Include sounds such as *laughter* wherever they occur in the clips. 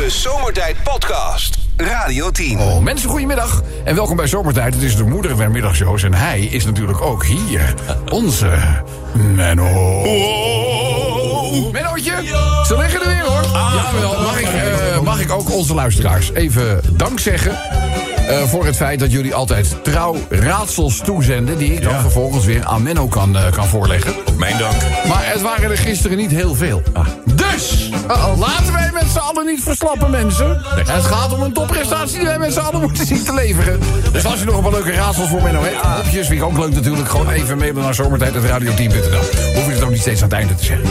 De Zomertijd Podcast. Radio 10. Oh, mensen, goedemiddag. En welkom bij Zomertijd. Het is de moeder der middagshows. En hij is natuurlijk ook hier. Onze Menno. Mennootje, ze liggen er weer hoor. Jawel, mag ik, eh, mag ik ook onze luisteraars even dank zeggen... eh, voor het feit dat jullie altijd trouw raadsels toezenden... die ik dan vervolgens weer aan Menno kan, eh, kan voorleggen. Op mijn dank. Maar het waren er gisteren niet heel veel. Dus, laten wij met z'n allen niet verslappen, mensen. Het gaat om een topprestatie die wij met z'n allen moeten zien te leveren. Dus als je nog een paar leuke raadsels voor Menno hebt... opjes, vind ik ook leuk natuurlijk, gewoon even mailen naar zomertijd.radio10.nl. Hoef je het ook niet steeds aan het einde te zeggen.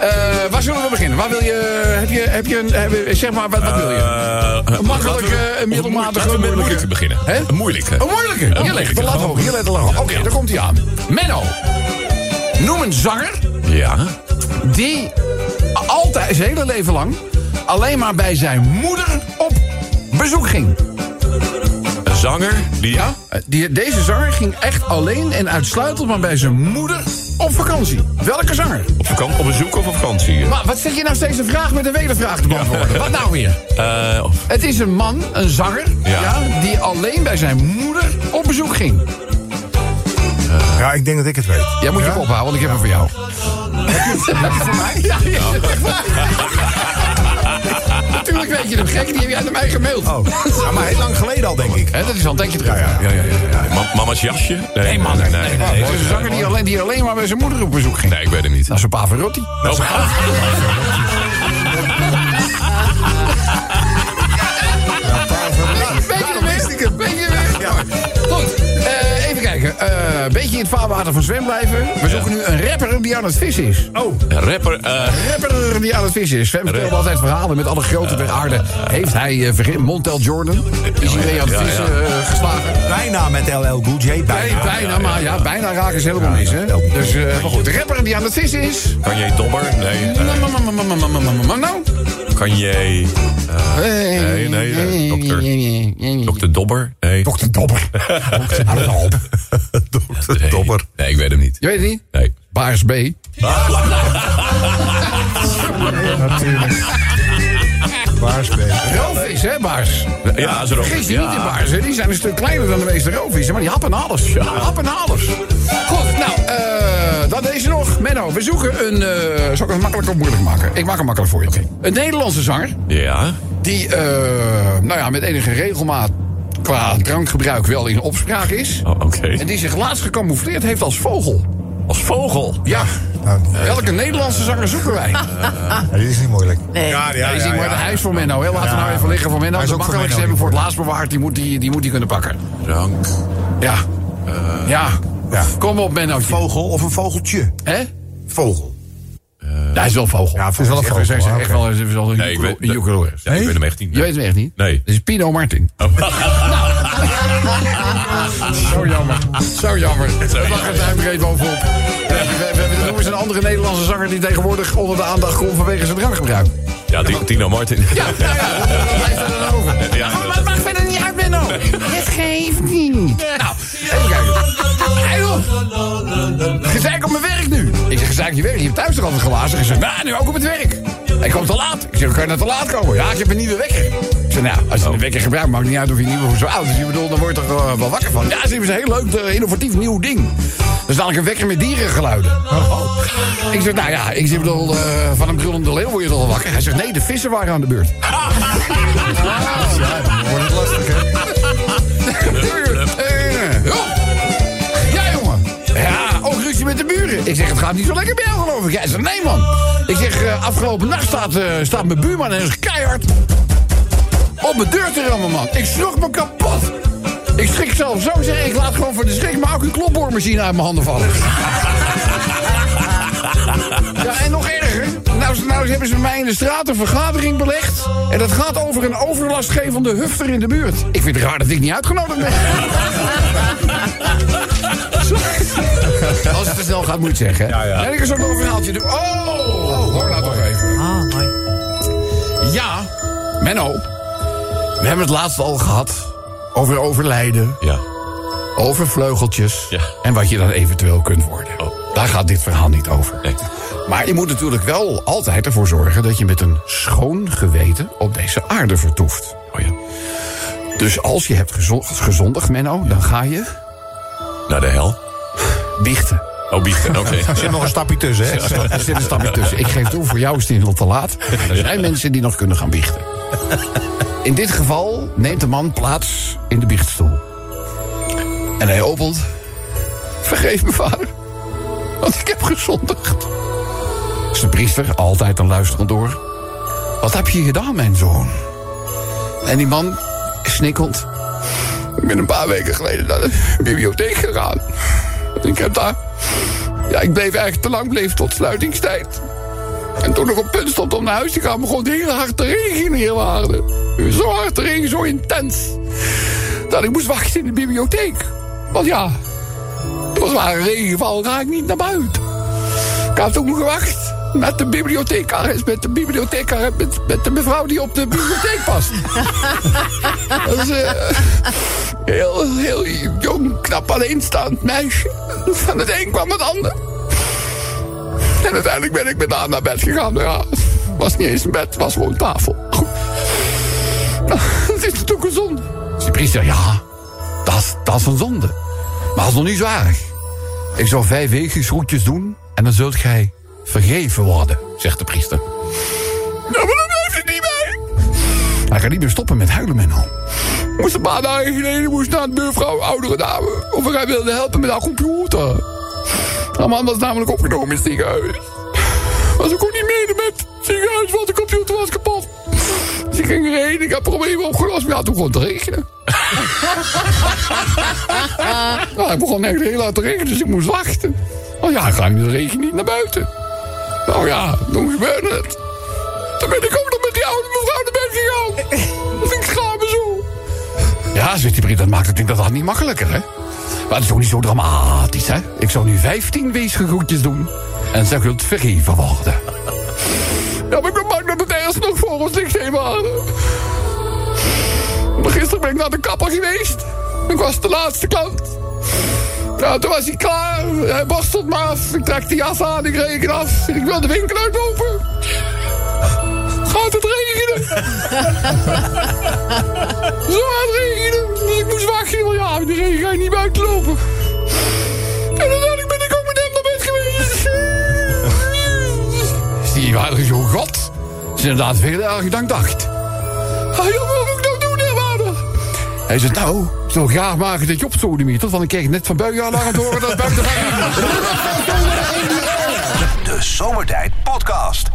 Eh, waar zullen we beginnen? Waar wil je, heb je, heb je een, heb- zeg maar, wat, wat wil je? Een makkelijke, middelmatige, moeilijke. Moeilijk te beginnen. Hè? Een moeilijke. Een moeilijke. Hier ligt moeilijke. de lat hoog, de lat hoog. Oké, daar komt hij aan. Menno, noem een zanger Ja. die altijd, zijn hele leven lang... alleen maar bij zijn moeder op bezoek ging. Een zanger die... Ja? Eh, Die, deze zanger ging echt alleen en uitsluitend maar bij zijn moeder op vakantie. Welke zanger? Op, vakantie, op bezoek of op vakantie? Maar wat zeg je nou steeds een vraag met een wedervraag te beantwoorden? Wat nou weer? Eh, of- Het is een man, een zanger, ja. Ja. die alleen bij zijn moeder op bezoek ging. Ja, ik denk dat ik het weet. Jij moet je houden, want ik heb hem voor jou. voor mij? Ja, ja. *laughs* *laughs* Natuurlijk weet je hem, gek. Die heb jij naar mij gemaild. Oh, ja, maar heel lang geleden al, denk ik. Hè, dat is al een tijdje terug. Ja, ja, ja. ja, ma- mama's jasje? Nee, Nee, man. Nee, Nee, nee, nee, nee, Het is een zanger die alleen, die alleen maar bij zijn moeder op bezoek ging. Nee, ik weet het niet. Dat is een Pavarotti. *laughs* Beetje hem weg. Beetje hem weg. Eh, Een beetje in het vaarwater van zwem blijven. We zoeken nu een rapper die aan het vissen is. Oh, Een rapper. eh, rapper die aan het vissen is. Sven vertelde altijd verhalen met alle grote ter aarde. Heeft hij uh, vergin Montel Jordan? Is hij mee aan het Ja, ja. vissen eh, geslagen? bijna met LL Cool J. Nee, Bijna. bijna, maar ja, bijna raken ze helemaal mis. Hè? Dus, eh, maar goed, de rapper die aan het vissen is. kan jij Dobber? Nee. eh, Nou, kan jij... Nee, nee, nee, dokter. Dokter Dobber? Nee. Dokter Dobber. *laughs* Hou het nou op. *laughs* Dokter Nee. Dobber. Nee, ik weet hem niet. Je weet het niet? Nee. Baars B. Natuurlijk. Waarspeler. Roofvis, hè, Baars? Ja, zo Vergeet je niet in Baars, hè? Die zijn een stuk kleiner dan de meeste roofvissen, maar die happen alles. Happen alles. Goed, nou, eh dan deze nog. Menno, we zoeken een... eh zal ik het makkelijk of moeilijk maken? Ik maak hem makkelijk voor je. Een Nederlandse zanger, Ja. die, eh, nou ja, met enige regelmaat qua drankgebruik wel in opspraak is. Oh, oké. En die zich laatst gecamoufleerd heeft als vogel. Als vogel. Ja. Nou, Welke Nederlandse zanger zoeken wij? ja, dit is niet moeilijk. Nee. Ja, ja, Hij is niet maar de ja. huis voor Menno. Hè? Laten we Ja. nou even liggen voor Menno. Hij is De makkelijkste hebben voor het laatst bewaard. Die moet die, die, moet die kunnen pakken. Drank. Ja. ja. Ja. Kom op, Menno. Vogel of een vogeltje? Hè? Vogel. Hij is wel een vogel. Ja, het is wel een vogel. Hij is echt wel, een Nee, ik weet, ik hem echt niet. Je weet het echt niet? Nee. Dat is Pino Martin. *laughs* Zo jammer. Zo jammer. We lachen het hem even bovenop. We, we, noemen eens een andere Nederlandse zanger die tegenwoordig onder de aandacht komt vanwege zijn drankgebruik. Ja, Ti- Tino Martin. Ja, ja, ja. Dat blijft er dan over. Ja, maar het maakt verder niet uit, Benno. Het geeft niet. Nou, op. Gezeik op mijn werk nu. Ik zeg, gezeik je werk. Je hebt thuis toch altijd glazen? Hij zegt, nou, nu ook op het werk. Hij komt te laat. Ik zeg, kan je nou te laat komen? Ja, ik heb een nieuwe wekker. Ik zeg, nou, als je een wekker gebruikt, maakt niet uit of je nieuw of zo oud is. Je bedoelt, dan word je toch eh, wel wakker van. Ja, ze hebben een heel leuk, eh, innovatief nieuw ding. Dat is namelijk een wekker met dierengeluiden. Ik zeg, nou ja, ik zeg, bedoel, eh, van een brullende leeuw word je toch wel wakker? Hij zegt, nee, de vissen waren aan de beurt. *laughs* Wordt het lastig, hè? *laughs* Ik zeg, het gaat niet zo lekker bij jou, geloof ik. Hij zegt, nee, man. Ik zeg, eh, afgelopen nacht staat, eh, staat mijn buurman en is keihard op mijn deur te rammen, man. Ik schrok me kapot. Ik schrik zelf zo, zeg ik laat gewoon voor de schrik maar ook een klopboormachine uit mijn handen vallen. *laughs* Ja, en nog erger. Nou, nou hebben ze mij in de straat een vergadering belegd. En dat gaat over een overlastgevende hufter in de buurt. Ik vind het raar dat ik niet uitgenodigd ben. *laughs* *laughs* Als het te snel gaat, moet je zeggen. Ja, ja. En ik is ook nog een verhaaltje doen. Oh, hoor nou toch even. Ah, mooi. Ja, Menno. We hebben het laatst al gehad over overlijden, Ja. over vleugeltjes... Ja. en wat je dan eventueel kunt worden. Oh. Daar gaat dit verhaal niet over. Nee. Maar je moet natuurlijk wel altijd ervoor zorgen... dat je met een schoon geweten op deze aarde vertoeft. Oh ja. Dus als je hebt gezo- gezondigd, Menno, dan ga je Naar de hel. Biechten. Oh, biechten, oké. *laughs* Er zit nog een stapje tussen, hè? *laughs* Er zit een stapje tussen. Ik geef toe, voor jou is het nog te laat. Er zijn mensen die nog kunnen gaan biechten. In dit geval neemt de man plaats in de biechtstoel. En hij opent. Vergeef me, vader. Want ik heb gezondigd. Is de priester, altijd een luisterend oor. Wat heb je gedaan, mijn zoon? En die man snikkelt. Ik ben een paar weken geleden naar de bibliotheek gegaan. Ik heb daar... Ja, ik bleef eigenlijk te lang bleef tot sluitingstijd. En toen ik op punt stond om naar huis te gaan... begon het heel hard te regenen hier waren. Zo hard te regenen, zo intens. Dat ik moest wachten in de bibliotheek. Want ja, het was maar een regenval, ga ik niet naar buiten. Ik had toen gewacht met de bibliothecaris, met de bibliothecaris, met, met de mevrouw die op de bibliotheek past. *laughs* Dat is eh, heel, heel jong, knap alleenstaand meisje. Van het een kwam het ander. En uiteindelijk ben ik met haar naar bed gegaan. Ja, het was niet eens een bed, het was gewoon tafel. Goed. Nou, *laughs* het is natuurlijk een zonde. Dus die priester, ja, dat is, een zonde. Maar dat is nog niet zo erg. Ik zou vijf weken groetjes doen en dan zult gij vergeven worden, zegt de priester. Ja, maar dan blijft het niet bij. Hij gaat niet meer stoppen met huilen, Menno. Moest een paar dagen geleden moest naar de buurvrouw, oudere dame... of hij wilde helpen met haar computer. Haar man was namelijk opgenomen in het ziekenhuis. Maar ze kon niet mede met het ziekenhuis, want de computer was kapot. Ze ging erheen, ik heb problemen opgelost, maar ja, toen begon het te regenen. *laughs* nou, het begon echt heel hard te regenen, dus ik moest wachten. Oh ja, ga ik in de regen niet naar buiten. Nou ja, toen gebeurde het. Ja, Brit, dat maakt het ding dat dat niet makkelijker, hè? Maar het is ook niet zo dramatisch, hè? Ik zou nu 15 weesgegroetjes doen. En zij zult vergeven worden. Ja, maar ik ben bang dat het ergens nog voor ons ligt, hè, maar... Gisteren ben ik naar de kapper geweest. Ik was de laatste klant. Nou, toen was hij klaar. Hij borstelt me af. Ik trek die jas aan, ik reken af. Ik wil de winkel uitlopen. Het? Zo aan het regenen. Dus ik moest wachten. Want ja, de regen ga je niet buiten lopen. En uiteindelijk ben ik ook met hem naar bed geweest. Die waren zo god. Het is inderdaad veel erger dan ik dacht. Ah, wat moet ik nou doen, hè, vader? Hij zegt, nou, ik zal graag maken dat je opsodemietert... want ik kreeg net van buienalarm te horen dat het buiten De Zomertijd Podcast.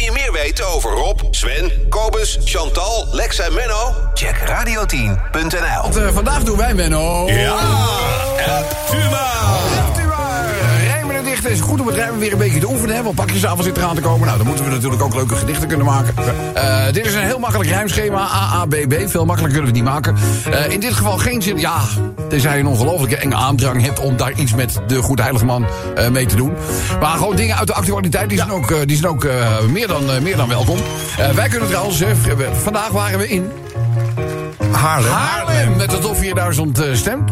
Wil je meer weten over Rob, Sven, Kobus, Chantal, Lex en Menno? Check radio10.nl. Uh, vandaag doen wij, Menno. Ja, Tuma. Dichten is goed om het rijmen weer een beetje te oefenen. Hè, want pakjesavond zit eraan te komen. Nou, dan moeten we natuurlijk ook leuke gedichten kunnen maken. Eh, dit is een heel makkelijk rijmschema. A, A, B, B. Veel makkelijker kunnen we het niet maken. Eh, in dit geval geen zin... Ja, tenzij je een ongelofelijke enge aandrang hebt... om daar iets met de Goede Heilige Man eh, mee te doen. Maar gewoon dingen uit de actualiteit... die zijn ook, die zijn ook meer, dan, meer dan welkom. Wij kunnen trouwens... vandaag waren we in... Haarlem. Haarlem met de top 4000 eh, stemt.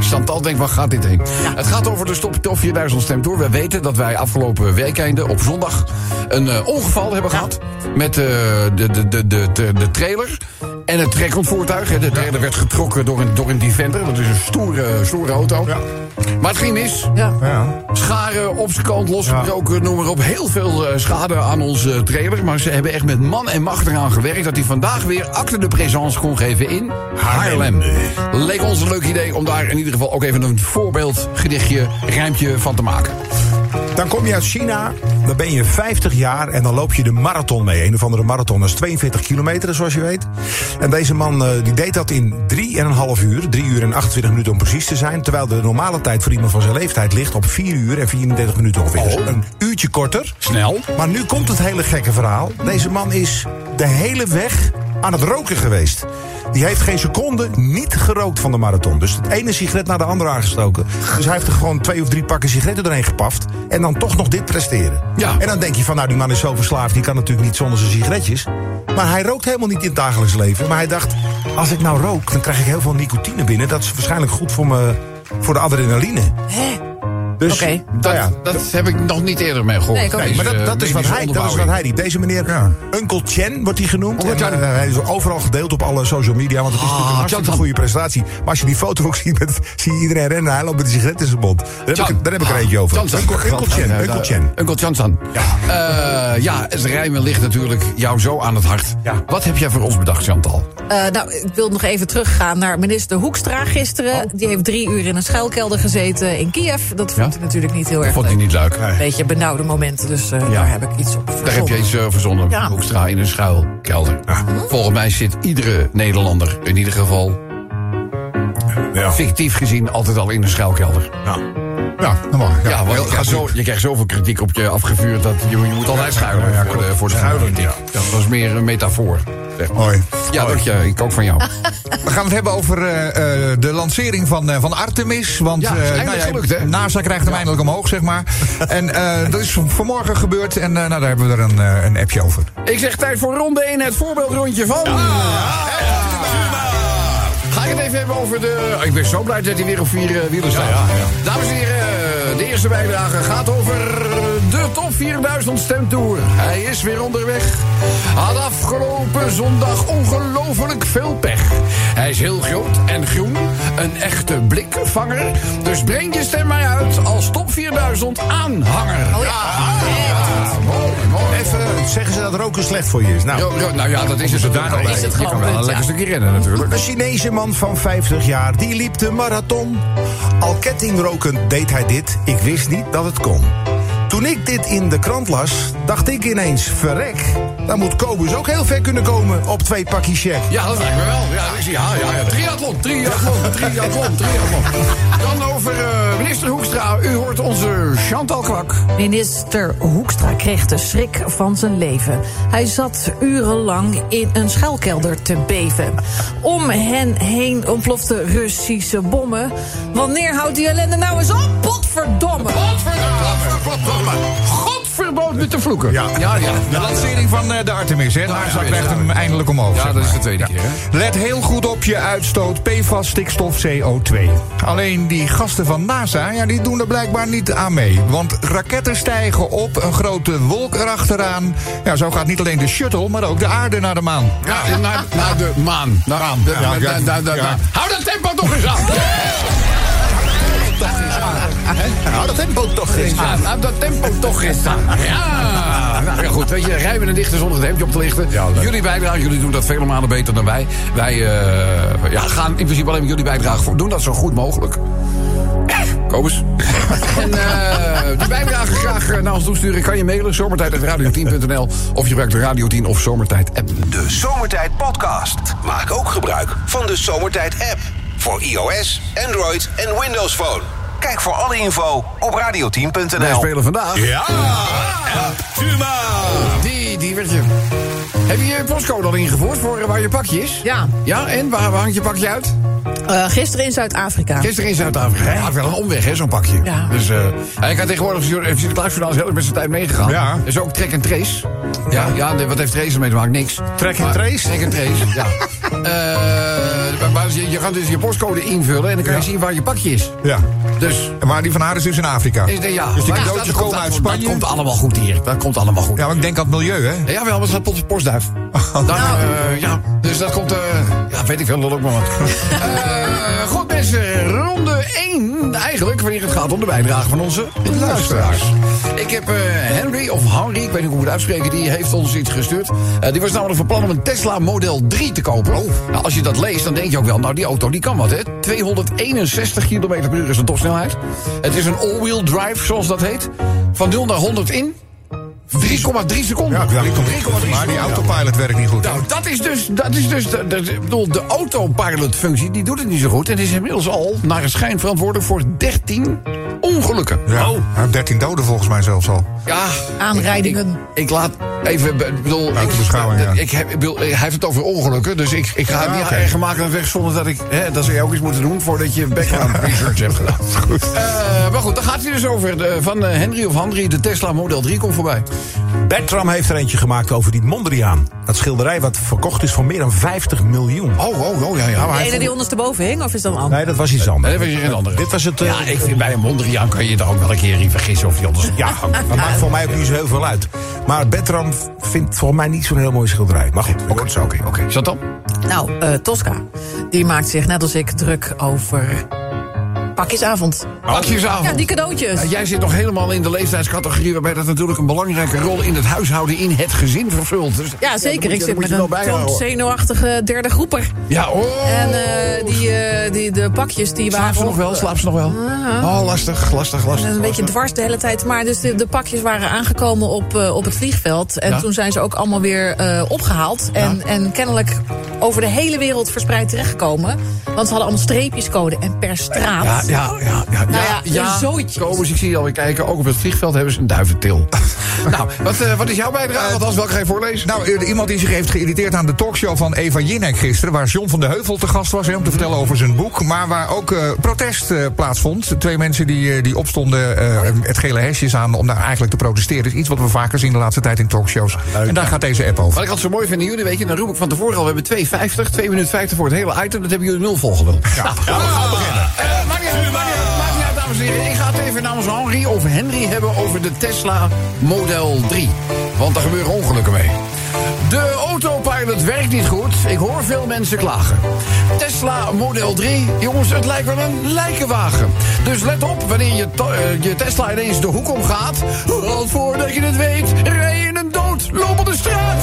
Chantal denkt, waar gaat dit heen? Het gaat over de stop top 4000 stemt door. We weten dat wij afgelopen weekende op zondag een eh, ongeval hebben gehad. Met eh, de, de, de, de, de, de trailer en het trekkend voertuig. hè. De trailer werd getrokken door een, door een Defender. Dat is een stoere, stoere auto. Maar het ging mis. Ja. Scharen op zijn kant losgebroken, noem maar op. Heel veel eh, schade aan onze trailer. Maar ze hebben echt met man en macht eraan gewerkt... dat hij vandaag weer acte de présence kon geven in Haarlem. Leek ons een leuk idee om daar in ieder geval ook even een voorbeeld, gedichtje, rijmpje van te maken. Dan kom je uit China, dan ben je 50 jaar en dan loop je de marathon mee. Een of andere marathon, dat is 42 kilometer, zoals je weet. En deze man eh, die deed dat in 3,5 uur, 3 uur en 28 minuten om precies te zijn. Terwijl de normale tijd voor iemand van zijn leeftijd ligt op 4 uur en 34 minuten ongeveer. Dus een uurtje korter. Snel. Maar nu komt het hele gekke verhaal. Deze man is de hele weg aan het roken geweest. Die heeft geen seconde niet gerookt van de marathon. Dus het ene sigaret naar de andere aangestoken. Dus hij heeft er gewoon twee of drie pakken sigaretten doorheen gepaft. En dan toch nog dit presteren. Ja. En dan denk je van, nou die man is zo verslaafd. Die kan natuurlijk niet zonder zijn sigaretjes. Maar hij rookt helemaal niet in het dagelijks leven. Maar hij dacht, als ik nou rook, dan krijg ik heel veel nicotine binnen. Dat is waarschijnlijk goed voor, me, voor de adrenaline. Dus, Oké. Dat, nou ja, dat heb ik nog niet eerder mee gehoord. Nee, Nee, maar dat, Dus, dat, eh, is wat hij, dat is wat hij die Deze meneer, Ja. Uncle Chen wordt hij genoemd. En, eh, hij is overal gedeeld op alle social media, want het is natuurlijk een hartstikke goede prestatie. Maar als je die foto ook ziet, met, zie je iedereen rennen. Hij loopt met een sigaret in zijn mond. Daar heb, ik, daar heb ik er eentje over. Uncle, Uncle Chen. Ja, Uncle daar- Chen. Uncle Chansan. Ja. ja, het rijmen ligt natuurlijk jou zo aan het hart. Ja. Wat heb jij voor ons bedacht, Chantal? Eh, nou, ik wil nog even teruggaan naar minister Hoekstra gisteren. Die heeft drie uur in een schuilkelder gezeten in Kiev. Dat vond. Ja? ik natuurlijk niet heel erg Vond leuk. niet leuk? Een beetje benauwde momenten, dus eh, daar heb ik iets op Daar heb je iets eh, verzonnen. Ja. Hoekstra in een schuilkelder. Volgens mij zit iedere Nederlander in ieder geval Ja. fictief gezien altijd al in een schuilkelder. Ja, normaal. Ja, Ja, want je, krijgt zo, je krijgt zoveel kritiek op je afgevuurd dat je, je moet altijd schuilen ja, voor, de, voor de schuilkritiek. Ja, dat is meer een metafoor. Zeg maar. Mooi. Ja, dank je. Ik ook van jou. *laughs* We gaan het hebben over eh, eh, de lancering van, eh, van Artemis. Want Ja, is eindelijk gelukt, hè? NASA krijgt hem eindelijk omhoog, zeg maar. *laughs* en eh, dat is vanmorgen gebeurd. En eh, nou, daar hebben we er een, een appje over. Ik zeg tijd voor ronde 1, het voorbeeldrondje van... Ga ik het even hebben over de... Ik ben zo blij dat hij weer op vier wielen staat. Dames en heren, de eerste bijdrage gaat over de top 4000 stemtour. Hij is weer onderweg. Had afgelopen zondag ongelooflijk veel pech. Hij is heel groot en groen, een echte blikvanger. Dus breng je stem maar uit als top 4000 aanhanger. Oh ja. mooi, mooi. Even zeggen ze dat roken slecht voor je is. Nou, Jo, jo, nou ja, dat is het daar nog bij. Is het Je kan wel een lekker stukje rennen natuurlijk. Een Chinese man van 50 jaar, die liep de marathon. Al kettingrokend deed hij dit, ik wist niet dat het kon. Toen ik dit in de krant las, dacht ik ineens, verrek. Dan moet Kobus ook heel ver kunnen komen op twee pakjes check. Ja, dat lijkt me wel. Ja, ja, ja, ja. Triathlon, triathlon, triathlon, triathlon. Dan over eh, minister Hoekstra. U hoort onze Chantal Kwak. Minister Hoekstra kreeg de schrik van zijn leven. Hij zat urenlang in een schuilkelder te beven. Om hen heen ontplofte Russische bommen. Wanneer houdt die ellende nou eens op? Potverdomme! Godverdomme. Godverbood met de vloeken. Ja. ja. ja. De lancering van eh, de Artemis, hè? Ja, krijgt ja. hem eindelijk omhoog. Ja, zeg dat is de tweede keer, hè? Let heel goed op je uitstoot PFAS, stikstof, CO2. Alleen die gasten van NASA, ja, die doen er blijkbaar niet aan mee. Want raketten stijgen op, een grote wolk erachteraan. Ja, zo gaat niet alleen de shuttle, maar ook de aarde naar de maan. Ja, naar, naar de maan. Naar, ja. Hou dat tempo toch eens aan. Hou dat tempo toch eens. Ja, nou, dat tempo toch eens aan. *laughs* Ja. Nou ja, goed, weet je, rijmen en dichten zonder het hemdje op te lichten. jullie bijdrage, jullie doen dat vele malen beter dan wij. Wij eh, ja, gaan in principe alleen met jullie bijdrage voor. Doen dat zo goed mogelijk. Kobus. en eh, die bijdrage graag eh, naar ons toesturen. Kan je mailen, zomertijd.radio10.nl. Of je gebruikt de Radio 10 of Zomertijd app. De Zomertijd Podcast. Maak ook gebruik van de Zomertijd app. Voor iOS, Android en Windows Phone. Kijk voor alle info op Wij radio10.nl. spelen vandaag. Ja, Tuma. Die, die werd je. Heb je je postcode al ingevoerd voor waar je pakje is? Ja. Ja, en waar, waar hangt je pakje uit? Eh, gisteren in Zuid-Afrika. Gisteren in Zuid-Afrika. Ja, wel een omweg, hè, zo'n pakje. Ja. Dus, eh hij kan tegenwoordig, heeft Sinterklaasjournaal is heel erg met zijn tijd meegegaan. Ja. Dus ook track en trace. Ja, ja nee, wat heeft trace ermee te maken? Niks. Track and Maar- trace? Track and trace, ja. *laughs* Maar je, gaat dus je postcode invullen en dan kan je zien waar je pakje is. Ja. Dus, En waar die van haar is dus in Afrika. is de, ja. Dus die Maar cadeautjes dat komen uit dat- Spanje? Dat komt allemaal goed hier. Dat komt allemaal goed. Ja, maar ik denk aan het milieu, hè? Ja, wel, maar het gaat tot de postduif. Dan, Nou. eh, ja, dus dat komt... eh, ja, weet ik veel, lul ook maar wat. *laughs* Goed, mensen, ronde 1. Eigenlijk, wanneer het gaat om de bijdrage van onze luisteraars. Ik heb Henry, of Henry, ik weet niet hoe we het uitspreken... die heeft ons iets gestuurd. Die was namelijk van plan om een Tesla Model 3 te kopen. Nou, als je dat leest, dan denk je ook wel... nou, die auto, die kan wat, hè? 261 km per uur is een topsnelheid. Het is een all-wheel drive, zoals dat heet. Van 0 naar 100 in... 3,3 seconden. Ja, 3,3 Maar die seconden. autopilot werkt niet goed. Nou, dat is dus, dat is dus de, de, ik bedoel, de autopilot-functie, die doet het niet zo goed. En is inmiddels al, naar een schijn, verantwoordelijk voor 13 ongelukken. Ja. Heeft 13 doden volgens mij zelfs al. Ja. Aanrijdingen. Ik, ik laat even, ik bedoel... Ik- beschouwing, ja. ik heb, bedoel, hij heeft het over ongelukken, dus ik, ik ga het niet oké. erger maken dan weg zonder dat ik... Hè, dat zou je ook eens moeten doen voordat je background research hebt gedaan. *laughs* Goed. Eh, maar goed, dan gaat hij dus over. De, van eh, Henry of Henry, de Tesla Model 3 komt voorbij. Bertram heeft er eentje gemaakt over die Mondriaan. Dat schilderij wat verkocht is voor meer dan 50 miljoen. Oh, oh, oh, ja, ja. De ene die ondersteboven hing, of is dat een ander? Nee, dat was iets anders. Nee, dat was hier een andere. Dit was het... eh, Ja, ik vind bij een Mondriaan kan je er ook wel een keer in vergissen of die anders... Ja, *laughs* dat maakt voor mij ook niet zo heel veel uit. Maar Bertram vindt volgens mij niet zo'n heel mooi schilderij. Maar goed, oké, zo, oké. Is dat dan? Nou, eh, Tosca, die maakt zich net als ik druk over pakjesavond. Pakjesavond. Ja, die cadeautjes. Ja, jij zit nog helemaal in de leeftijdscategorie... waarbij dat natuurlijk een belangrijke rol in het huishouden... in het gezin vervult. Dus, Ja, zeker. moet Ik je- zit met een zenuwachtige derde groeper. Ja, oh. En eh, die, eh, die, de pakjes die Slaap waren... ze nog wel? Slaap ze nog wel? Oh, lastig, lastig, lastig. Een beetje dwars de hele tijd. Maar dus de, de pakjes waren aangekomen op, eh, op het vliegveld. En Ja. toen zijn ze ook allemaal weer eh, opgehaald. En, en kennelijk over de hele wereld verspreid terechtgekomen. Want ze hadden allemaal streepjescode. En per straat... Ja, ja, ja. ja, Nou ja, een zooitje. Kobus, ik zie je alweer kijken. Ook op het vliegveld hebben ze een duiventil. *laughs* nou, wat, eh, wat is jouw bijdrage? Althans, welke ga je voorlezen? Nou, eh, iemand die zich heeft geïrriteerd aan de talkshow van Eva Jinek gisteren... waar John van de Heuvel te gast was hè, om te vertellen over zijn boek... maar waar ook eh, protest eh, plaatsvond. Twee mensen die, eh, die opstonden eh, het gele hesjes aan om daar eigenlijk te protesteren. is iets wat we vaker zien de laatste tijd in talkshows. En daar gaat deze app over. Wat ik altijd zo mooi vind in jullie, weet je, dan roep ik van tevoren al... we hebben 2,50, 2 minuten 50 voor het hele item. Dat hebben jullie nul volgeduld. Ja, nou, we gaan beginnen. Dames en heren. Ik ga het even namens Henry of Henry hebben over de Tesla Model 3. Want daar gebeuren ongelukken mee. De autopilot werkt niet goed. Ik hoor veel mensen klagen. Tesla Model 3, jongens, het lijkt wel een lijkenwagen. Dus let op wanneer je, eh, je Tesla ineens de hoek omgaat. Want voordat je het weet, rij je in een doodlopende straat.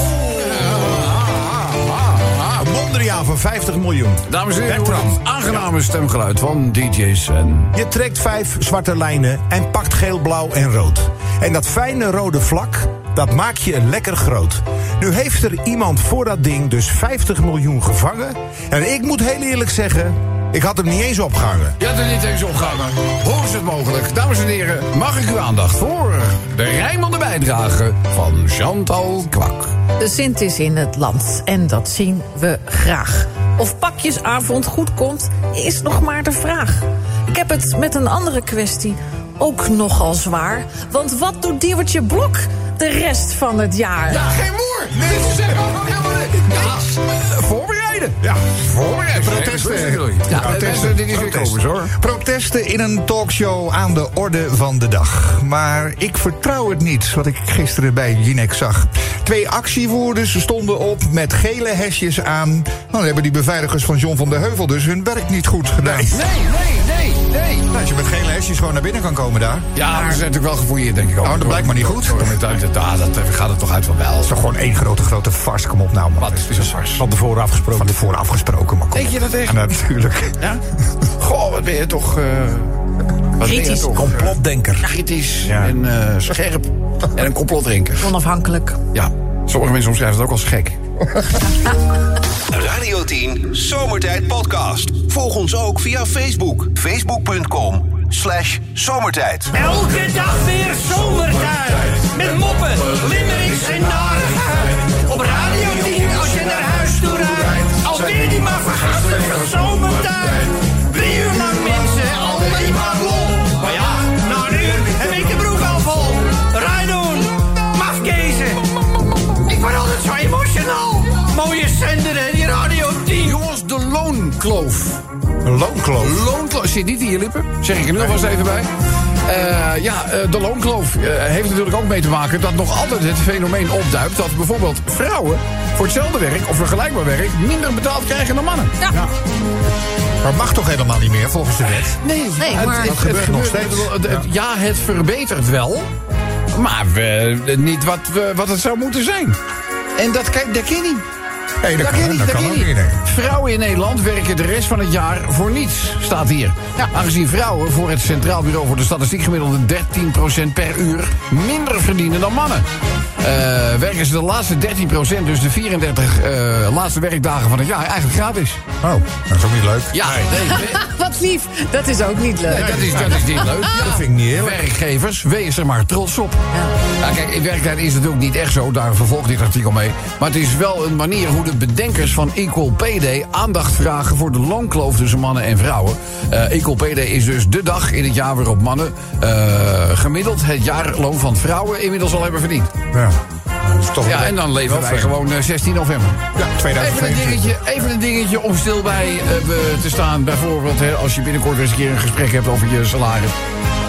Mondriaan van 50 miljoen. Dames en heren, aangename stemgeluid van DJ Sven. Je trekt vijf zwarte lijnen en pakt geel, blauw en rood. En dat fijne rode vlak, dat maak je lekker groot. Nu heeft er iemand voor dat ding dus 50 miljoen gevangen. En ik moet heel eerlijk zeggen, ik had hem niet eens opgehangen. Je had er niet eens opgehangen. Hoe is het mogelijk? Dames en heren, mag ik uw aandacht voor de rijmende bijdrage van Chantal Kwak. De Sint is in het land en dat zien we graag. Of pakjesavond goed komt, is nog maar de vraag. Ik heb het met een andere kwestie ook nogal zwaar. Want wat doet Diewertje Blok de rest van het jaar? Ja, geen moer! Dit is helemaal helemaal niet. Ja, eh, voorbereiden. Ja, voorbereiden. Protesten. Ja, Protesten. eh, dit is weer. Kobus, hoor. Protesten in een talkshow aan de orde van de dag. Maar ik vertrouw het niet, wat ik gisteren bij Jinek zag. Twee actievoerders stonden op met gele hesjes aan. Nou, dan hebben die beveiligers van John van der Heuvel dus hun werk niet goed gedaan. Nee, nee, nee, nee. Nou, als je met gele hesjes gewoon naar binnen kan komen daar... Ja, maar ze zijn natuurlijk wel gefouilleerd, denk ik ook. Oh, dat blijkt maar niet goed. Ja, dat gaat er toch uit van wel. is toch gewoon één grote, grote farce. Kom op nou, man. Wat is een fars? Van tevoren afgesproken. Van tevoren afgesproken, maar kom Denk je dat echt? Ja, natuurlijk. Ja? *laughs* Goh, wat ben je toch... eh wat ben je Kritisch. toch, eh, Complotdenker. kritisch Ja. en eh, scherp. En een complotdrinker. Onafhankelijk. Ja, sommige mensen omschrijven het ook als gek. *laughs* Radio 10 Zomertijd Podcast. Volg ons ook via Facebook. Facebook.com slash zomertijd. Elke dag weer zomertijd. Met moppen, limmerings en narigheid. Op Radio loonkloof. Een loonkloof. Loonkloof. Zit niet in je lippen. Zeg ik er nu alvast even bij. Eh, ja, eh, de loonkloof eh, heeft natuurlijk ook mee te maken dat nog altijd het fenomeen opduikt dat bijvoorbeeld vrouwen voor hetzelfde werk of vergelijkbaar werk minder betaald krijgen dan mannen. Ja, Maar mag toch helemaal niet meer, volgens de wet? Nee, Nee, het- maar- het, Dat gebeurt nog steeds. het- het- ja, het verbetert wel, maar we, niet wat, we, wat het zou moeten zijn. En dat, dat ken je niet. Nee, dat Dat kan, niet, dat kan ook je niet. nee. Vrouwen in Nederland werken de rest van het jaar voor niets, staat hier. Aangezien vrouwen voor het Centraal Bureau voor de Statistiek gemiddelde 13% per uur minder verdienen dan mannen. eh, werken ze de laatste 13% dus de 34 eh, laatste werkdagen van het jaar, eigenlijk gratis. Oh, dat is ook niet leuk. Ja, nee, nee, *laughs* Wat lief. Dat is ook niet leuk. nee, dat, is, dat is niet leuk. Ja, Dat vind ik niet eerlijk. Werkgevers, wees er maar trots op. Ja. kijk, in werkelijkheid is het natuurlijk niet echt zo. Daar vervolgt dit artikel mee. Maar het is wel een manier hoe de bedenkers van Equal Pay Day... aandacht vragen voor de loonkloof tussen mannen en vrouwen. Eh, Equal Pay Day is dus de dag in het jaar waarop mannen... eh, gemiddeld het jaarloon van vrouwen inmiddels al hebben verdiend. Ja. Toch Ja, en dan leven wij gewoon eh, 16 november. Ja, Even een, 2022. dingetje, even een dingetje om stil bij eh, te staan. Bijvoorbeeld hè, als je binnenkort eens een keer een gesprek hebt over je salaris.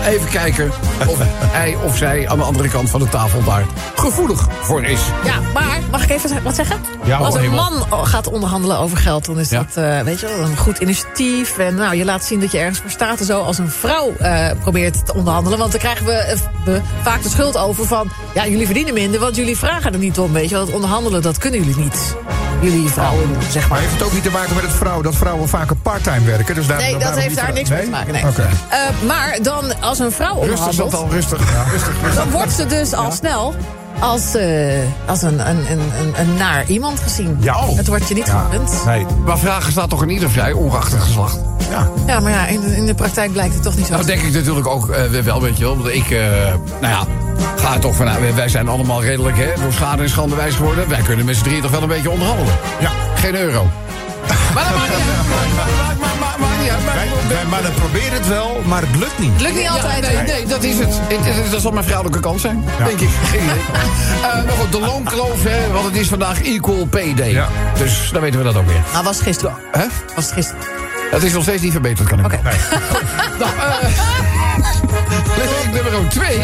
Even kijken of hij of zij aan de andere kant van de tafel daar gevoelig voor is. Ja, maar mag ik even wat zeggen? Ja, Als een man gaat onderhandelen over geld, dan is Ja. dat eh, weet je wel, een goed initiatief. En nou, je laat zien dat je ergens voor staat en zo. Als een vrouw eh, probeert te onderhandelen. Want dan krijgen we, eh, we vaak de schuld over van... ja, jullie verdienen minder, want jullie vragen er niet om. Weet je wel, het onderhandelen, dat kunnen jullie niet. Jullie vrouwen, zeg Maar maar. heeft het ook niet te maken met het vrouw, dat vrouwen vaker parttime werken? Dus daar, Nee, dat daarom heeft daar niks mee te maken. Nee. Oké. Eh, maar dan, als een vrouw Rustig, onderhandelt... Chantal, rustig. rustig, rustig. dan wordt ze dus al snel als, eh, als een, een, een, een, een naar iemand gezien. Ja. Oh. Het wordt je niet Ja. gegund. Nee. Maar vragen staat toch in ieder vrij, ongeacht het geslacht. Ja. Ja, maar ja, in de, in de praktijk blijkt het toch niet zo. Nou denk ik natuurlijk ook eh, wel, weet je wel. Want ik, eh, nou ja, ga er toch vanuit. wij- Wij zijn allemaal redelijk hè, door schade en schande wijs geworden. Wij kunnen met z'n drieën toch wel een beetje onderhandelen. Ja. Geen euro. Maar dat maakt niet uit. *laughs* Uit. Maar- Wij, wij mannen proberen het wel, maar het lukt niet. Lukt niet Ja, altijd. nee, nee, dat is het. Het- het- Dat zal mijn vrouwelijke kant zijn, denk ik. Geen idee. *laughs* Eh, maar goed, de loonkloof, hè, want het is vandaag Equal Pay Day. Ja. Dus dan weten we dat ook weer. Nou, was het gisteren. Hè? Was het gisteren. Het is nog steeds niet verbeterd, kan ik Oké. *laughs* Nou, eh lezing nummer 2.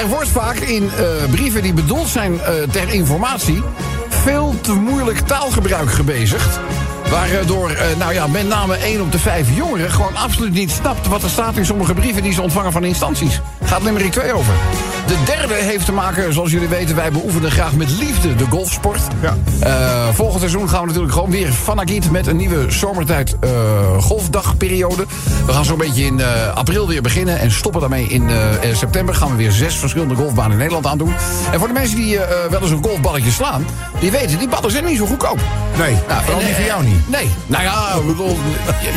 er wordt vaak in eh, brieven die bedoeld zijn eh, ter informatie... veel te moeilijk taalgebruik gebezigd. Waardoor, eh, nou ja, met name 1 op de 5 jongeren... gewoon absoluut niet snapt wat er staat in sommige brieven... die ze ontvangen van instanties. Gaat nummer 2 over. De derde heeft te maken, zoals jullie weten... wij beoefenen graag met liefde de golfsport. Ja. Eh, volgend seizoen gaan we natuurlijk gewoon weer van Agiet... met een nieuwe zomertijd eh, golfdagperiode. We gaan zo'n beetje in eh, april weer beginnen... en stoppen daarmee in september. Gaan we weer zes verschillende golfbanen in Nederland aandoen. En voor de mensen die wel eens een golfballetje slaan... die weten, die ballen zijn niet zo goedkoop. Nee, Nou, vooral en, niet voor jou niet. Nee. Nou ja, ik bedoel...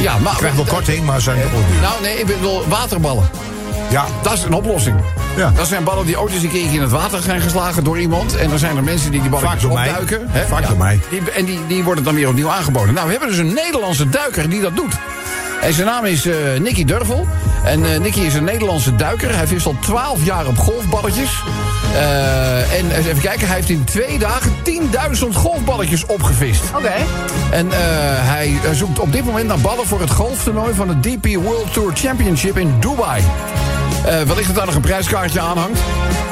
Ja, maar... Je krijgt wel korting, maar zijn toch wel duur. Nou, nee, ik bedoel waterballen. Ja, Dat is een oplossing. Ja. Dat zijn ballen die ooit eens een keertje in het water zijn geslagen door iemand. En dan zijn er mensen die die balletjes Vaak door mij. opduiken. hè? Vaak door mij. Die, en die, die worden dan weer opnieuw aangeboden. Nou, we hebben dus een Nederlandse duiker die dat doet. En zijn naam is eh Nicky Durvel. En eh Nicky is een Nederlandse duiker. Hij vist al 12 jaar op golfballetjes. Eh, en eens even kijken, hij heeft in twee dagen 10.000 golfballetjes opgevist. Oké. En eh, hij zoekt op dit moment naar ballen voor het golftoernooi van de DP World Tour Championship in Dubai. Eh wellicht dat daar nog een prijskaartje aan hangt.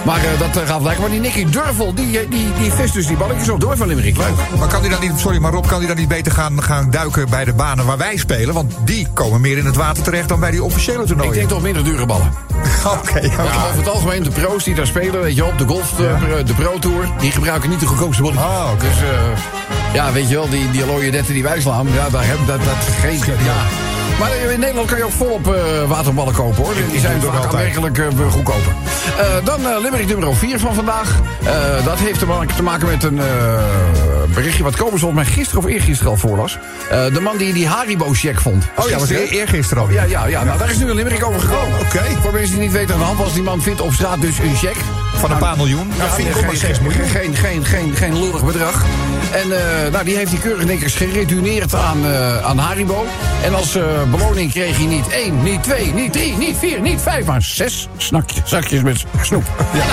Maar eh, dat eh, gaat blijken. Maar die Nicky Durvel, die, die, die vist dus die balletjes op door van Limerick. Leuk. Maar kan hij dan niet, sorry, maar Rob, kan hij dan niet beter gaan, gaan duiken bij de banen waar wij spelen? Want die komen meer in het water terecht dan bij die officiële Ik toernooien. denk toch minder dure ballen. *laughs* Oké. Ja, over het algemeen, de pro's die daar spelen, weet je wel, op de golf, de, de Pro Tour, die gebruiken niet de goedkoopste ballen. Oh, oké. Dus eh, ja, weet je wel, die, die alloye die wij slaan, ja, daar hebben dat, dat geen. Ja. Maar in Nederland kan je ook volop eh, waterballen kopen hoor. Die zijn altijd. aanmerkelijk eh, goedkoper. Eh, dan eh Limerick nummer 4 van vandaag. Dat heeft te maken, te maken met een berichtje wat Kobus volgens mij gisteren of eergisteren al voorlas. De man die die Haribo-check vond. Oh ja, was eer- eergisteren al. Ja, ja, ja. Nou, daar is nu een limerick over gekomen. Oh, oké. Voor mensen die niet weten aan de hand was, die man vindt op straat dus een check. Van een paar miljoen. Ja, vind ik geen- ook maar geen, 6 miljoen. Geen, geen, geen, geen lullig bedrag. En eh, nou, die heeft hij keurig netjes geretourneerd aan, eh, aan Haribo. En als eh, beloning kreeg hij niet één, niet twee, niet drie, niet vier, niet vijf, maar zes snakjes, zakjes met snoep. Ja.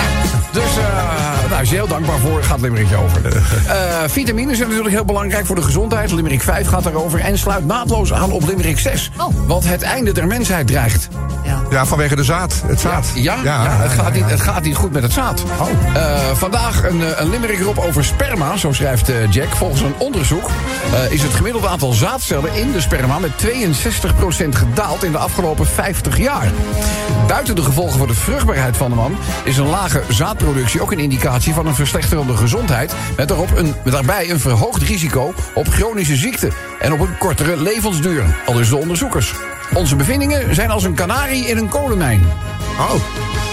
Dus eh, daar is hij heel dankbaar voor. Gaat Limerickje over. Eh vitamines zijn natuurlijk heel belangrijk voor de gezondheid. Limerick 5 gaat daarover. En sluit naadloos aan op Limerick 6. Oh. Want het einde der mensheid dreigt. Ja. Ja, vanwege de zaad. Het zaad. Ja, ja, het, gaat niet, het gaat niet goed met het zaad. Oh. Eh, vandaag een, eh, een limerick erop over sperma, zo schrijft eh, Jack. Volgens een onderzoek is het gemiddelde aantal zaadcellen in de sperma... met 62% gedaald in de afgelopen 50 jaar. Buiten de gevolgen voor de vruchtbaarheid van de man... is een lage zaadproductie ook een indicatie van een verslechterende gezondheid... met, daarop een, met daarbij een verhoogd risico op chronische ziekten... en op een kortere levensduur, al dus de onderzoekers. Onze bevindingen zijn als een kanarie in een kolenmijn. Oh,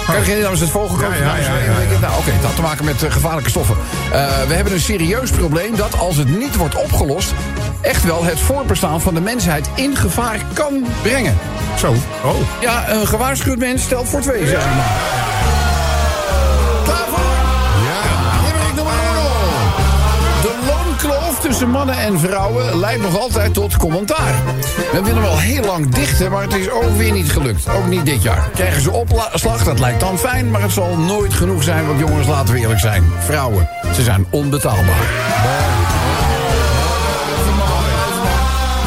Kan je namens het vogelkoot? Ja, ja, ja, ja, Nou, oké, het had te maken met eh, gevaarlijke stoffen. Eh, we hebben een serieus probleem dat als het niet wordt opgelost... echt wel het voorbestaan van de mensheid in gevaar kan brengen. Zo. Oh. Ja, een gewaarschuwd mens stelt voor twee, zeg maar. Tussen mannen en vrouwen leidt nog altijd tot commentaar. We willen wel heel lang dichten, maar het is ook weer niet gelukt. Ook niet dit jaar. Krijgen ze opslag, dat lijkt dan fijn, maar het zal nooit genoeg zijn. Want jongens, laten we eerlijk zijn. Vrouwen, ze zijn onbetaalbaar.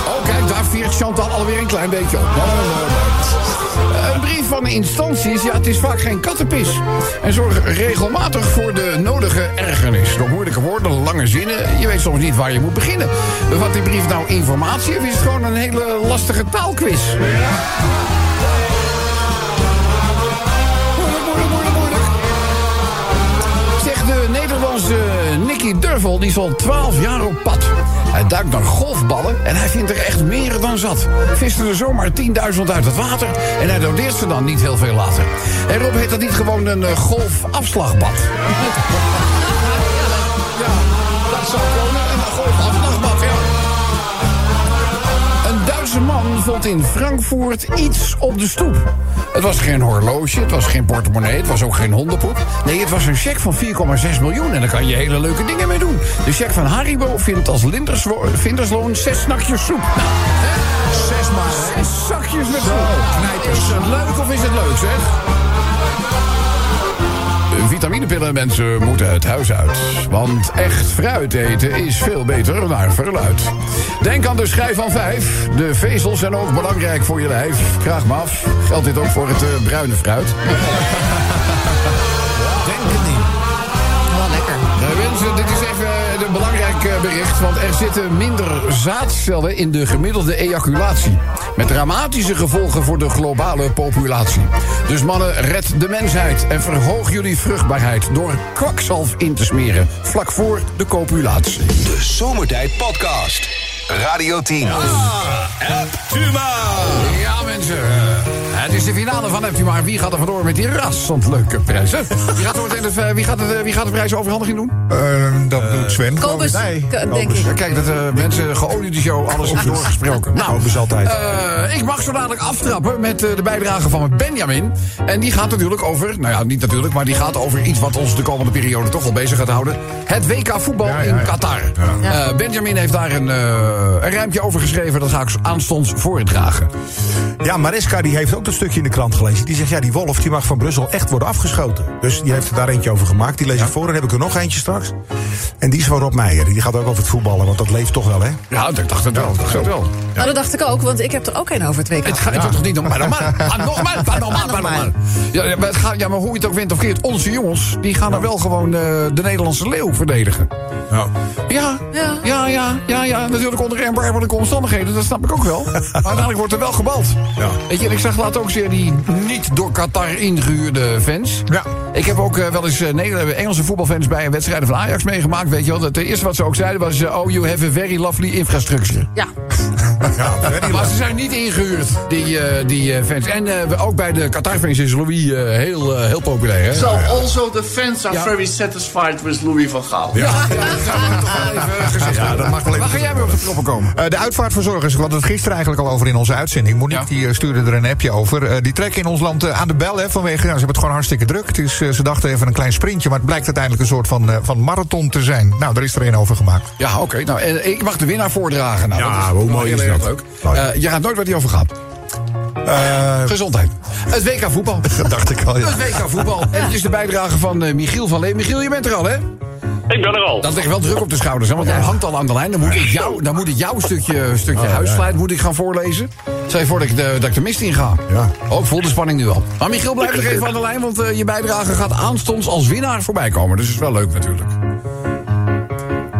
Oh, kijk, daar viert Chantal alweer een klein beetje op. Een brief van de instanties, ja, het is vaak geen kattenpis. En zorg regelmatig voor de nodige ergernis. Door moeilijke woorden, lange zinnen, je weet soms niet waar je moet beginnen. Bevat die brief nou informatie of is het gewoon een hele lastige taalquiz? Zegt de Nederlandse Nicky Durvel, die is al 12 jaar op pad. Hij duikt naar golfballen en hij vindt er echt meer dan zat. Vist er zomaar 10.000 uit het water en hij dodeert ze dan niet heel veel later. En Rob heet dat niet gewoon een eh, golfafslagbad? *laughs* ja, dat zou. Vond in Frankfurt iets op de stoep. Het was geen horloge, het was geen portemonnee, het was ook geen hondenpoep. Nee, het was een cheque van 4,6 miljoen en daar kan je hele leuke dingen mee doen. De cheque van Haribo vindt als vindersloon zes snakjes soep. Nou? Zes maar, Zes zakjes met soep. Is het leuk of is het leuk, zeg? Vitaminepillen, mensen, moeten het huis uit. Want echt fruit eten is veel beter naar verluid. Denk aan de schijf van vijf. De vezels zijn ook belangrijk voor je lijf. Graag maar af. Geldt dit ook voor het eh, bruine fruit? *laughs* een belangrijk eh, bericht. Want er zitten minder zaadcellen in de gemiddelde ejaculatie. Met dramatische gevolgen voor de globale populatie. Dus mannen, red de mensheid en verhoog jullie vruchtbaarheid... door kwakzalf in te smeren, vlak voor de copulatie. De Zomertijd Podcast. Radio 10. Ja, mensen. Het is de finale van Hebt u maar. Wie gaat er vandoor met die rassend leuke prijzen? Wie gaat, er meteen het, eh, wie gaat, het, eh, wie gaat de prijsoverhandiging doen? Eh, dat doet Sven. Kobus, Nee. denk ik. Ja, Kijk, dat eh, mensen geoliede show, alles is doorgesproken. Nou, Kobus altijd. eh, ik mag zo dadelijk aftrappen met de bijdrage van Benjamin. En die gaat natuurlijk over, nou ja, niet natuurlijk, maar die gaat over iets wat ons de komende periode toch wel bezig gaat houden. Het WK voetbal Ja, ja, in. Qatar. Ja. Eh, Benjamin heeft daar een, eh een rijmpje over geschreven, dat ga ik aanstonds voordragen. Ja, Mariska die heeft ook dat stukje in de krant gelezen. Die zegt, ja, die wolf die mag van Brussel echt worden afgeschoten. Dus die heeft er daar eentje over gemaakt. Die lees ik voor. En heb ik er nog eentje straks. En die is van Rob Meijer. Die gaat ook over het voetballen, want dat leeft toch wel, hè? Ja, ik dacht het wel. Ik dacht het wel. Nou, dat dacht ik ook, want ik heb er ook een over twee Het keer. gaat het toch niet om. Maar normaal. Maar normaal. Maar. Ja, ja, maar het gaat, ja, maar hoe je het ook wint of keert, onze jongens, die gaan er wel gewoon eh, de Nederlandse leeuw verdedigen. Ja. Ja, Ja. ja, ja, ja, ja, natuurlijk onder erbarmelijke omstandigheden, dat snap ik ook wel. Maar uiteindelijk wordt er wel gebald. Ja. Weet je, en ik zag later ook zeer die niet door Qatar ingehuurde fans. Ja. Ik heb ook eh, wel eens eh, Nederlandse- Engelse voetbalfans bij een wedstrijd van Ajax meegemaakt. Weet je wel, het eerste wat ze ook zeiden was: Oh, you have a very lovely infrastructure. Ja. *laughs* Maar ze zijn niet ingehuurd, die, eh, die eh, fans. En eh, ook bij de Qatar-fans is Louis heel, heel populair. Hè? So also the fans are Ja. very satisfied with Louis van Gaal. Ja, ja, dat ik toch wel even gezegd Ja, hebben. dat mag wel even Waar ga jij mee op de proppen komen? Eh, de uitvaartverzorgers, we hadden het gisteren eigenlijk al over in onze uitzending. Monique Ja. die stuurde er een appje over. Eh, die trekken in ons land aan de bel, hè, vanwege, nou, ze hebben het gewoon hartstikke druk. Het is, eh, ze dachten even een klein sprintje, maar het blijkt uiteindelijk een soort van, van marathon te zijn. Nou, daar is er een over gemaakt. Ja, oké. nou, en ik mag de winnaar voordragen. Nou, Ja, is hoe mooi heel erg dat? leuk. Eh, je gaat nooit waar die over gaat. Eh, Gezondheid. Het WK voetbal. *laughs* Dat dacht ik al, ja. Het WK voetbal. En het is de bijdrage van eh, Michiel van Leen. Michiel, je bent er al, hè? Ik ben er al. Dat ligt wel druk op de schouders, hè? Want hij hangt al aan de lijn. Dan moet ik jou, dan moet ik jouw stukje, stukje huisvlijt moet ik gaan voorlezen. Stel je voor dat ik de, dat ik de mist in ga. Ja. Oh, ik voel de spanning nu al. Maar Michiel, blijf nog even aan de lijn, want eh, je bijdrage gaat aanstonds als winnaar voorbij komen. Dus dat is wel leuk natuurlijk.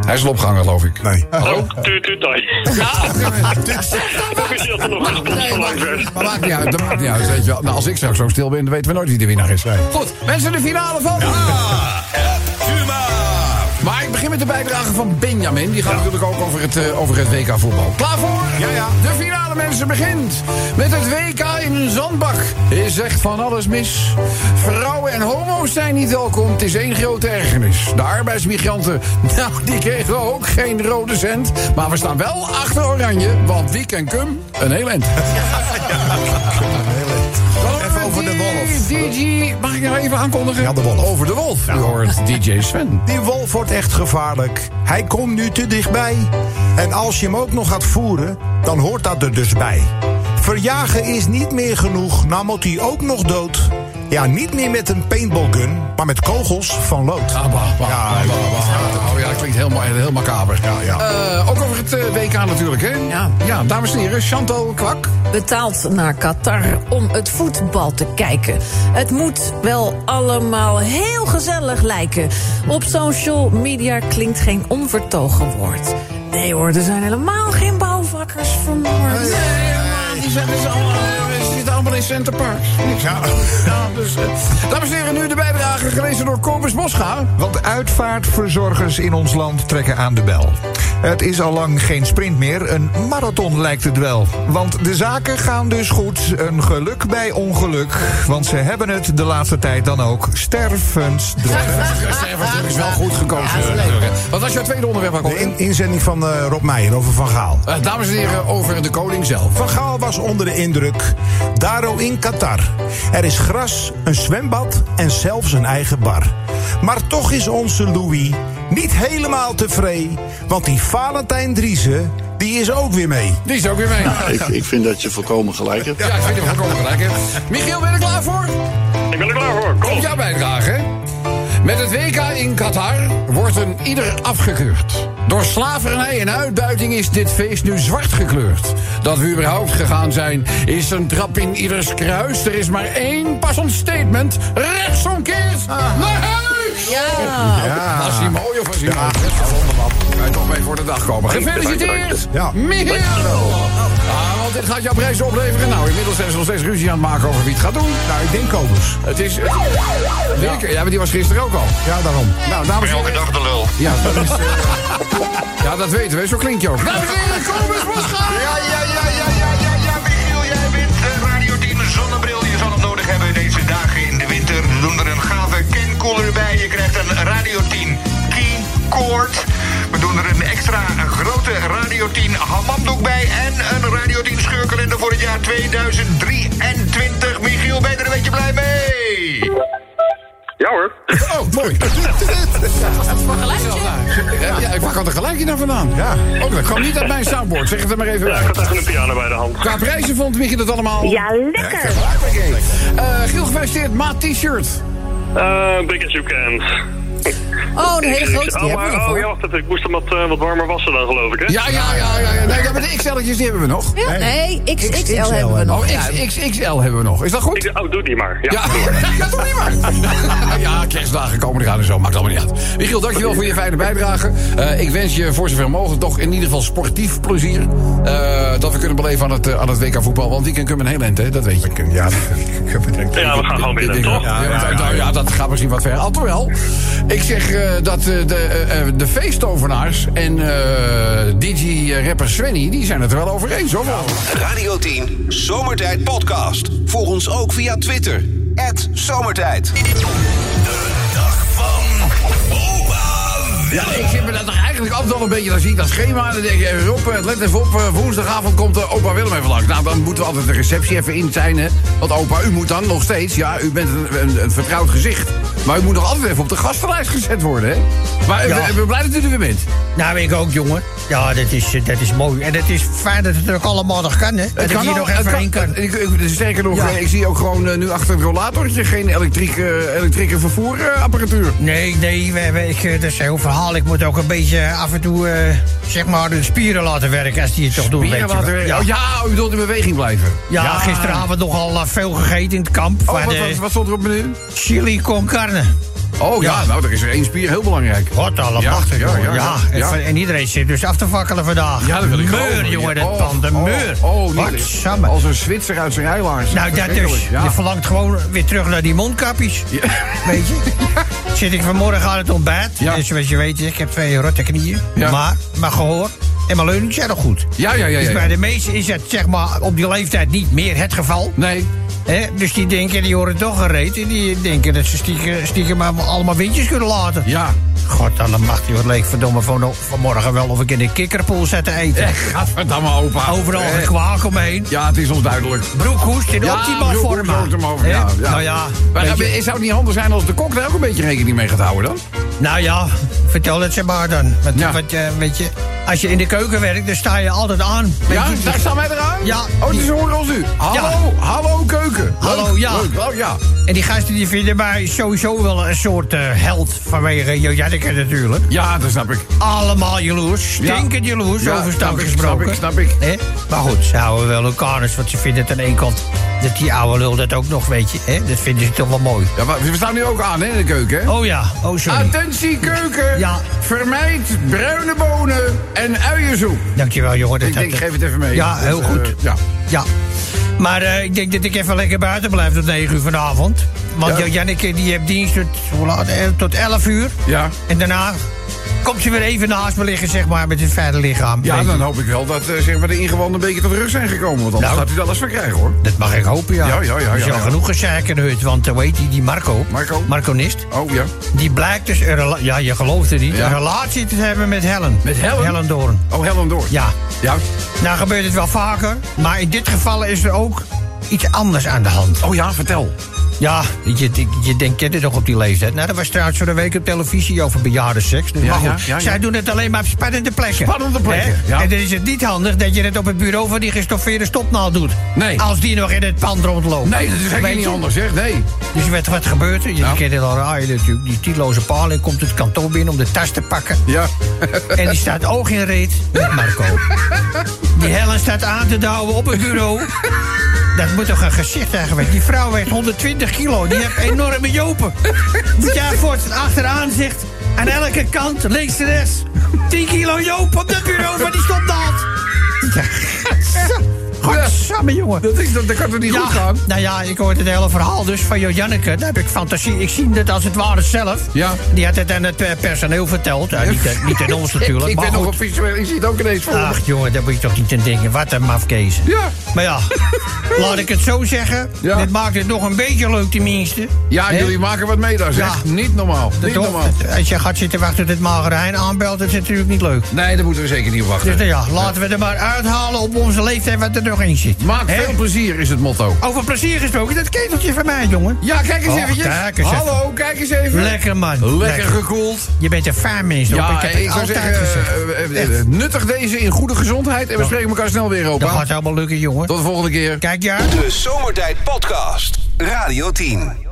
Hij is al opgehangen, geloof ik. nee. Oh, tuut, tuut, tuut. Ja, *laughs* Officieel nog een sponsor langs werd. maar maakt niet uit, dat maakt niet uit, weet je wel. Nou, als ik straks zo stil ben, dan weten we nooit wie de winnaar is. Goed, mensen, de finale van... Ik begin beginnen met de bijdrage van Benjamin. Die gaat natuurlijk ook over het, eh, over het WK voetbal. Klaar voor? Ja, ja. De finale mensen begint met het WK in een zandbak. Is echt van alles mis. Vrouwen en homo's zijn niet welkom. Het is één grote ergernis. De arbeidsmigranten, *laughs* nou, die kregen ook geen rode cent. Maar we staan wel achter Oranje, want Wiek en Cum een heel eind. *laughs* Even over de wolf. DJ, mag ik nog even aankondigen? Ja, de wolf. Over de wolf. U hoort DJ Sven. Die wolf wordt echt gevaarlijk. Hij komt nu te dichtbij. En als je hem ook nog gaat voeren, dan hoort dat er dus bij. Verjagen is niet meer genoeg, nou moet hij ook nog dood. Ja, niet meer met een paintballgun, maar met kogels van lood. Ah, bah, bah, bah, Klinkt helemaal, heel macaber. Ja, ja. Eh, ook over het eh, WK natuurlijk, hè? Ja. Ja, dames en heren, Chantal Kwak. betaald naar Qatar om het voetbal te kijken. Het moet wel allemaal heel gezellig lijken. Op social media klinkt geen onvertogen woord. Nee hoor, er zijn helemaal geen bouwvakkers vermoord. Die zijn dus allemaal, in Center Park. Niks *laughs* aan. Ja, dus, eh, dames en heren, nu de bijdrage gelezen door Kobus Bosga. Want uitvaartverzorgers in ons land trekken aan de bel. Het is al lang geen sprint meer, een marathon lijkt het wel. Want de zaken gaan dus goed, een geluk bij ongeluk. Want ze hebben het de laatste tijd dan ook stervensdruk. Sterven is wel goed gekozen. Wat was jouw tweede onderwerp, De Akko? in- inzending van eh, Rob Meijer over Van Gaal. Uh, dames en heren, over de koning zelf. Van Gaal was onder de indruk. Daro in Qatar. Er is gras, een zwembad en zelfs een eigen bar. Maar toch is onze Louis niet helemaal tevreden. Want die Valentijn Driessen, die is ook weer mee. Die is ook weer mee. *laughs* Ik, ik vind dat je volkomen gelijk hebt. Ja, ik vind hem volkomen gelijk. hè. Michiel, ben je er klaar voor? Ik ben er klaar voor. Kom. Komt jouw bijdrage. hè? Met het WK in Qatar wordt een ieder afgekeurd. Door slavernij en uitbuiting is dit feest nu zwart gekleurd. Dat we überhaupt gegaan zijn, is een trap in ieders kruis. Er is maar één passend statement. Rechtsomkeert naar huis! Ja. Was hij mooi of was hij mooi? Wonderman. Kan je toch mee voor de dag komen. Gefeliciteerd, Ja. Michiel! Ah, want dit gaat jouw prijs opleveren. Nou, inmiddels zijn ze nog steeds ruzie aan het maken over wie het gaat doen. Nou, ik denk Kobus. Het is... Ja. ja, maar die was gisteren ook al. Ja, daarom. Nou, dames en heren... dag de lul. Ja, dat is... eh, *laughs* ja, dat weten we. Zo klinkt je ook. Dames en heren! Ja, ja, ja, ja, ja, ja, ja, Michiel, jij bent eh, Radio 10 zonnebril. Je zal het nodig hebben deze dagen de winter. We doen er een gave kenkoeler bij. Je krijgt een Radio 10 keycord. We doen er een extra grote Radio 10 hamamdoek bij. En een Radio 10 scheurkalender voor het jaar 2023. Michiel, ben je er een beetje blij mee? Ja hoor. Oh, mooi. *laughs* Ja, ja, ik pak al er gelijk naar vandaan. Ja. Ook dat kwam niet uit mijn soundboard. Zeg het er maar even Ja, ik bij. had even een piano bij de hand. Qua prijzen vond Michiel het allemaal... Ja, lekker. Eh Giel, gefeliciteerd. Maat t-shirt. Eh big as you can. Oh, een hele grote, die oh, hebben maar, we oh, nog ja. Ik moest hem wat, eh, wat warmer wassen dan, geloof ik, hè? Ja, ja, ja. ja, ja. Nee, ja, maar de XL'tjes die hebben we nog. Ja, nee, XXL XXL hebben we nog. Oh. XXL hebben we nog. Is dat goed? Ik- oh, doe die maar. Ja, Ja, doe maar. *laughs* ja doe niet maar. *laughs* ja, kerstdagen komen eraan en zo, maakt allemaal niet uit. Michiel, dankjewel voor je fijne bijdrage. Eh, ik wens je voor zover mogelijk toch in ieder geval sportief plezier. Eh, dat we kunnen beleven aan het, aan het WK voetbal. Want weekend kunnen we een heel eind, hè? Dat weet je. Ja, *laughs* we gaan gewoon denk- toch? Ja, ja, ja, dat gaat misschien wat ver. Alhoewel, ik zeg eh, dat eh, de, eh, de feestovenaars en DJ-rapper Svenny... die zijn het er wel over eens, hoor. Radio 10 Zomertijd Podcast. Volg ons ook via Twitter. Zomertijd. Ja, ik zit me dat toch eigenlijk altijd al een beetje... dan zie ik dat schema en dan denk ik... Rob, eh, let even op, eh, woensdagavond komt eh, opa Willem even langs. Nou, dan moeten we altijd de receptie even in zijn, hè. Want opa, u moet dan nog steeds... ja, u bent een, een, een vertrouwd gezicht... maar u moet nog altijd even op de gastenlijst gezet worden, hè. Maar Ja. ik ben blij dat u er weer bent. Nou, ik ook, jongen. Ja, dat is, eh, dat is mooi. En het is fijn dat het ook allemaal nog kan, hè? Dat ik hier al- nog het even heen kan. Ik, ik, sterker nog, Ja. eh, ik zie ook gewoon eh, nu achter het rollatortje... geen elektrieke, elektrieke vervoerapparatuur. Nee, nee, we hebben, ik, dat is heel verhaal. Ik moet ook een beetje af en toe, zeg maar, de spieren laten werken als die het toch doen. Spieren je laten werken. Ja. Oh ja, u wilt in beweging blijven. Ja, gisteravond nogal veel gegeten in het kamp. Oh, wat, de wat, wat stond er op het menu? Chili con carne. Oh ja, Ja. nou, er is er één spier heel belangrijk. Wat allemachtig, Ja, ja, ja, ja, ja. en, iedereen zit dus af te fakkelen vandaag. Ja, dat wil ik Meur, ook. jongen, dat Oh, pand, een oh, meur. Oh, Wat samme. Als een Zwitser uit zijn eilaars. Nou, dat dus. Je verlangt gewoon weer terug naar die mondkapjes. *laughs* Weet je? Zit ik vanmorgen aan het ontbijt. Ja. En zoals je weet, ik heb twee rotte knieën. Ja. Maar mijn gehoor en mijn leuning zijn nog goed. Ja, ja, ja. Dus ja, bij ja. de meesten is het zeg maar op die leeftijd niet meer het geval. Nee. Hè? Dus die denken, die horen toch gereed. En die denken dat ze stiekem, stiekem maar allemaal windjes kunnen laten. Ja. God, dan mag die wat leek verdomme van, vanmorgen wel of ik in de kikkerpoel zat te eten. Echt, gadverdamme opa. Overal Eh, gekwaak omheen. Ja, het is onduidelijk. Broekhoest in Ja, optimaal vorm. ja, ja. Nou ja, Maar zou het niet handig zijn als de kok daar ook een beetje rekening mee gaat houden dan? Nou ja, vertel het ze maar dan. Want, Ja. eh, weet je, als je in de keuken werkt, dan sta je altijd aan. Ja, je, daar staan wij eraan? Ja. Oh, dus horen als u. Hallo, hallo keuken. Hallo, ja. leuk. Oh, ja. En die gasten die vinden mij sowieso wel een soort eh, held vanwege Jojanneke natuurlijk. Ja, dat snap ik. Allemaal jaloers, stinkend jaloers, Ja, over snap ik, gesproken. snap ik, snap ik. Maar goed, ze houden wel elkaar eens, want ze vinden het aan één kant... dat die oude lul dat ook nog, weet je. Hè? Dat vinden ze toch wel mooi. Ja, maar we staan nu ook aan hè, in de keuken, hè? Oh ja, oh sorry. Attentie keuken. Ja. Vermijd bruine bonen en uiensoep. Dankjewel, jongen. dat- Ik denk, dat- ik geef het even mee. Ja, heel eh, goed. ja. Ja. Maar eh, ik denk dat ik even lekker buiten blijf tot 9 uur vanavond. Want Ja. ja. Janneke die heeft dienst tot? Eh, tot 11 uur. Ja. En daarna komt ze weer even naast me liggen, zeg maar, met het verder lichaam. Ja, je. dan hoop ik wel dat eh, zeg maar, de ingewanden een beetje tot rust zijn gekomen. Want anders Nou. gaat u er alles van krijgen, hoor. Dat mag ik hopen, ja. Ja, ja, ja, Er is ja, al ja. genoeg gezeik hut. Want eh, weet je, die Marco, Marco? Marconist, Oh, ja. die blijkt dus, ja, je gelooft het niet, Ja. een relatie te hebben met Helen. Met Helen? Helen Doorn. Oh, Helen door. Ja. Ja. Nou gebeurt het wel vaker, maar in dit geval is er ook iets anders aan de hand. Oh ja, vertel. Ja, je, je, denkt je nog op die leeftijd. Nou, dat was trouwens voor een week op televisie over bejaardenseks. Dus Ja, maar goed, ja, zij doen het alleen maar op spannende plekken. Spannende plekken. En dan is het niet handig dat je het op het bureau van die gestoffeerde stopnaald doet. Nee. Als die nog in het pand rondloopt. Nee, dat is eigenlijk niet anders, zeg. Nee. Dus je weet wat gebeurt er. Je kent het al natuurlijk. Die titeloze paling komt het kantoor binnen om de tas te pakken. Ja. En die staat oog in reet met Marco. *laughs* Die Helen staat aan te douwen op het bureau. Dat moet toch een gezicht geweest. Die vrouw weegt 120 kilo. Die heeft *laughs* enorme jopen. Moet jij voortaan achteraan zegt... aan elke kant, links en rechts... 10 kilo joop op dat bureau van die stopnaald. Ja, *laughs* Godsamme, jongen. Dat, is, dat, dat kan toch niet goed gaan? Nou ja, ik hoorde het hele verhaal dus van Janneke. Daar heb ik fantasie. Ik zie het als het ware zelf. Ja. Die had het aan het eh, personeel verteld. Ja, niet, eh, niet aan ons *laughs* natuurlijk. ik maar ben nog goed. visueel. Ik zie het ook ineens voor me. Ach jongen, daar moet je toch niet aan denken. Wat een mafkees. Ja. Maar ja, *laughs* laat ik het zo zeggen. Ja. Dit maakt het nog een beetje leuk tenminste. Ja, jullie maken wat mee daar, zeg. Ja. Niet normaal. Dat Niet toch? normaal. Als je gaat zitten wachten tot het magerijn aanbelt, dat is natuurlijk niet leuk. Nee, daar moeten we zeker niet op wachten. Dus nou ja, laten we er maar uithalen op onze leeftijd wat er nog zit. Maak veel plezier is het motto. Over plezier gesproken, dat keteltje van mij, jongen. Ja, kijk eens Oh, eventjes. kijk eens even. Hallo, kijk eens even. Lekker man. Lekker gekoeld. Je bent een fijn mens, Rob. Ja, ik heb ik altijd zeggen, gezegd. eh, eh, eh, nuttig deze in goede gezondheid. En we spreken elkaar snel weer, Dat opa. gaat helemaal lukken, jongen. Tot de volgende keer. Kijk, ja. De Zomertijd Podcast. Radio 10.